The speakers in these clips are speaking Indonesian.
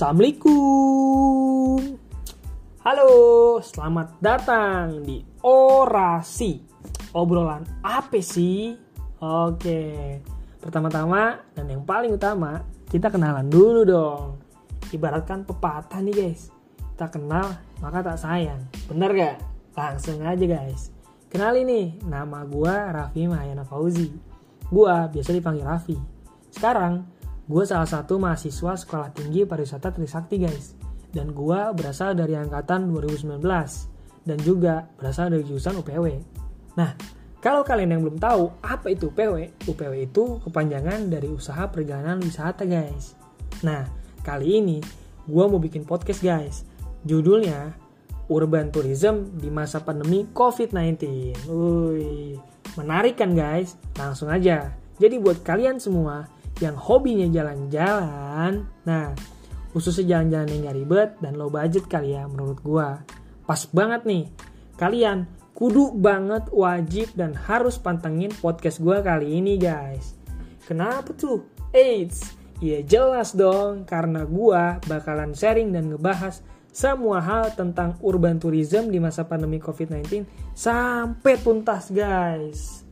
Assalamualaikum. Halo, selamat datang di Orasi. Obrolan apa sih? Oke, pertama-tama dan yang paling utama, kita kenalan dulu dong. Ibaratkan pepatah nih guys. Tak kenal, maka tak sayang. Bener gak? Langsung aja guys. Kenalin nih, nama gua Raffi Mahayana Fauzi. Gua biasa dipanggil Raffi. Sekarang, gue salah satu mahasiswa Sekolah Tinggi Pariwisata Trisakti guys. Dan gue berasal dari angkatan 2019 dan juga berasal dari jurusan UPW. Nah, kalau kalian yang belum tahu apa itu UPW, UPW itu kepanjangan dari usaha perjalanan wisata guys. Nah, kali ini gue mau bikin podcast guys. Judulnya Urban Tourism di masa pandemi COVID-19. Wih, menarik kan guys? Langsung aja. Jadi buat kalian semua yang hobinya jalan-jalan, nah khususnya jalan-jalan yang gak ribet dan low budget kali ya menurut gua. Pas banget nih, kalian kudu banget wajib dan harus pantengin podcast gua kali ini guys. Kenapa tuh? Eits, ya jelas dong karena gua bakalan sharing dan ngebahas semua hal tentang urban tourism di masa pandemi COVID-19 sampai tuntas guys.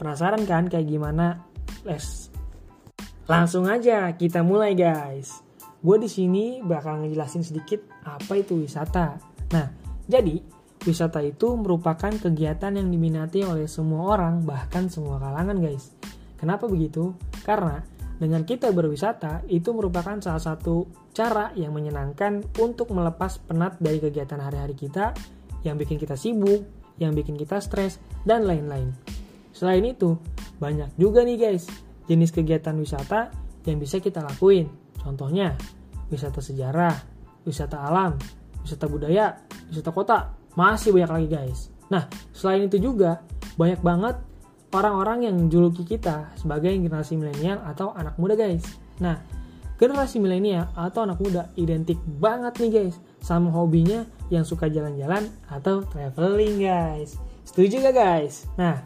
Penasaran kan kayak gimana? Les Langsung aja kita mulai guys. Gue di sini bakal ngejelasin sedikit apa itu wisata. Nah, jadi wisata itu merupakan kegiatan yang diminati oleh semua orang bahkan semua kalangan guys. Kenapa begitu? Karena dengan kita berwisata itu merupakan salah satu cara yang menyenangkan untuk melepas penat dari kegiatan hari-hari kita yang bikin kita sibuk, yang bikin kita stres, dan lain-lain. Selain itu, banyak juga nih guys jenis kegiatan wisata yang bisa kita lakuin. Contohnya, wisata sejarah, wisata alam, wisata budaya, wisata kota, masih banyak lagi guys. Nah, selain itu juga banyak banget orang-orang yang juluki kita sebagai generasi milenial atau anak muda guys. Nah, generasi milenial atau anak muda identik banget nih guys sama hobinya yang suka jalan-jalan atau traveling guys. Setuju gak guys? Nah,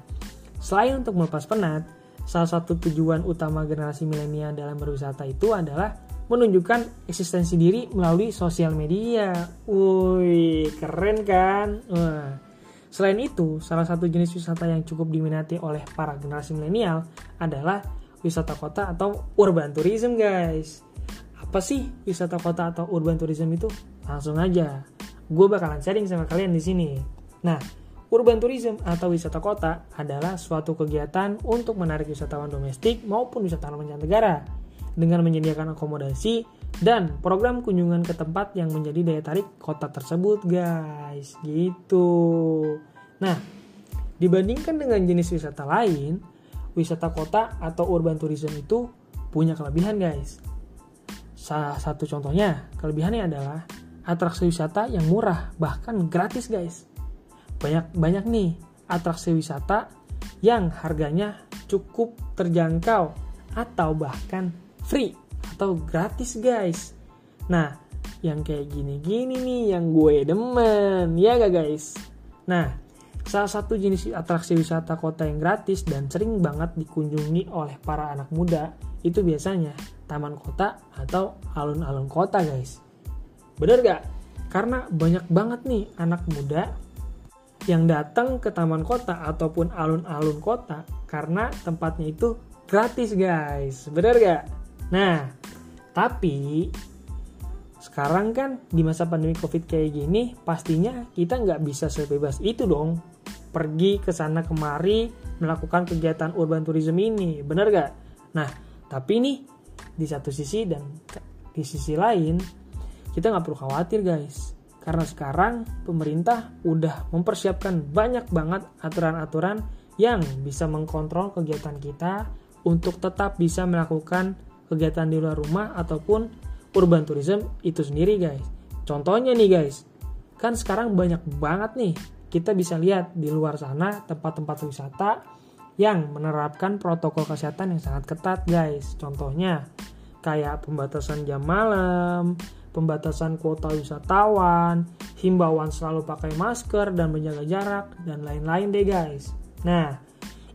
selain untuk melepas penat, salah satu tujuan utama generasi milenial dalam berwisata itu adalah menunjukkan eksistensi diri melalui sosial media. Wih, keren kan? Wah. Selain itu, salah satu jenis wisata yang cukup diminati oleh para generasi milenial adalah wisata kota atau urban tourism, guys. Apa sih wisata kota atau urban tourism itu? Langsung aja. Gue bakalan sharing sama kalian di sini. Nah, Urban tourism atau wisata kota adalah suatu kegiatan untuk menarik wisatawan domestik maupun wisatawan mancanegara. Dengan menyediakan akomodasi dan program kunjungan ke tempat yang menjadi daya tarik kota tersebut guys. Gitu. Nah dibandingkan dengan jenis wisata lain wisata kota atau urban tourism itu punya kelebihan guys. Salah satu contohnya kelebihannya adalah atraksi wisata yang murah bahkan gratis guys banyak banyak nih atraksi wisata yang harganya cukup terjangkau atau bahkan free atau gratis guys. Nah, yang kayak gini-gini nih yang gue demen, ya gak guys? Nah, salah satu jenis atraksi wisata kota yang gratis dan sering banget dikunjungi oleh para anak muda itu biasanya taman kota atau alun-alun kota guys. Bener gak? Karena banyak banget nih anak muda yang datang ke taman kota ataupun alun-alun kota karena tempatnya itu gratis guys bener gak? nah tapi sekarang kan di masa pandemi covid kayak gini pastinya kita nggak bisa sebebas itu dong pergi ke sana kemari melakukan kegiatan urban tourism ini bener gak? nah tapi nih di satu sisi dan di sisi lain kita nggak perlu khawatir guys karena sekarang pemerintah udah mempersiapkan banyak banget aturan-aturan yang bisa mengkontrol kegiatan kita untuk tetap bisa melakukan kegiatan di luar rumah ataupun urban tourism itu sendiri guys. Contohnya nih guys, kan sekarang banyak banget nih kita bisa lihat di luar sana tempat-tempat wisata yang menerapkan protokol kesehatan yang sangat ketat guys. Contohnya kayak pembatasan jam malam, pembatasan kuota wisatawan, himbauan selalu pakai masker dan menjaga jarak, dan lain-lain deh guys. Nah,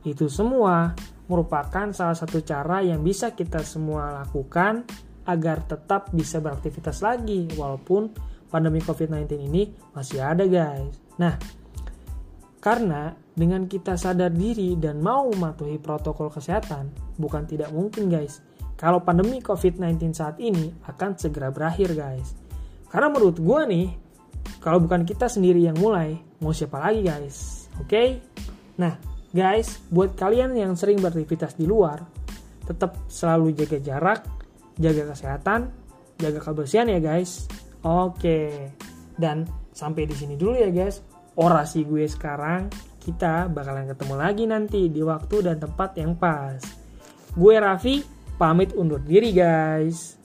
itu semua merupakan salah satu cara yang bisa kita semua lakukan agar tetap bisa beraktivitas lagi walaupun pandemi COVID-19 ini masih ada guys. Nah, karena dengan kita sadar diri dan mau mematuhi protokol kesehatan, bukan tidak mungkin guys. Kalau pandemi COVID-19 saat ini akan segera berakhir guys. Karena menurut gue nih, kalau bukan kita sendiri yang mulai, mau siapa lagi guys? Oke? Okay? Nah, guys, buat kalian yang sering beraktivitas di luar, tetap selalu jaga jarak, jaga kesehatan, jaga kebersihan ya guys. Oke. Dan sampai di sini dulu ya guys orasi gue sekarang. Kita bakalan ketemu lagi nanti di waktu dan tempat yang pas. Gue Raffi, pamit undur diri guys.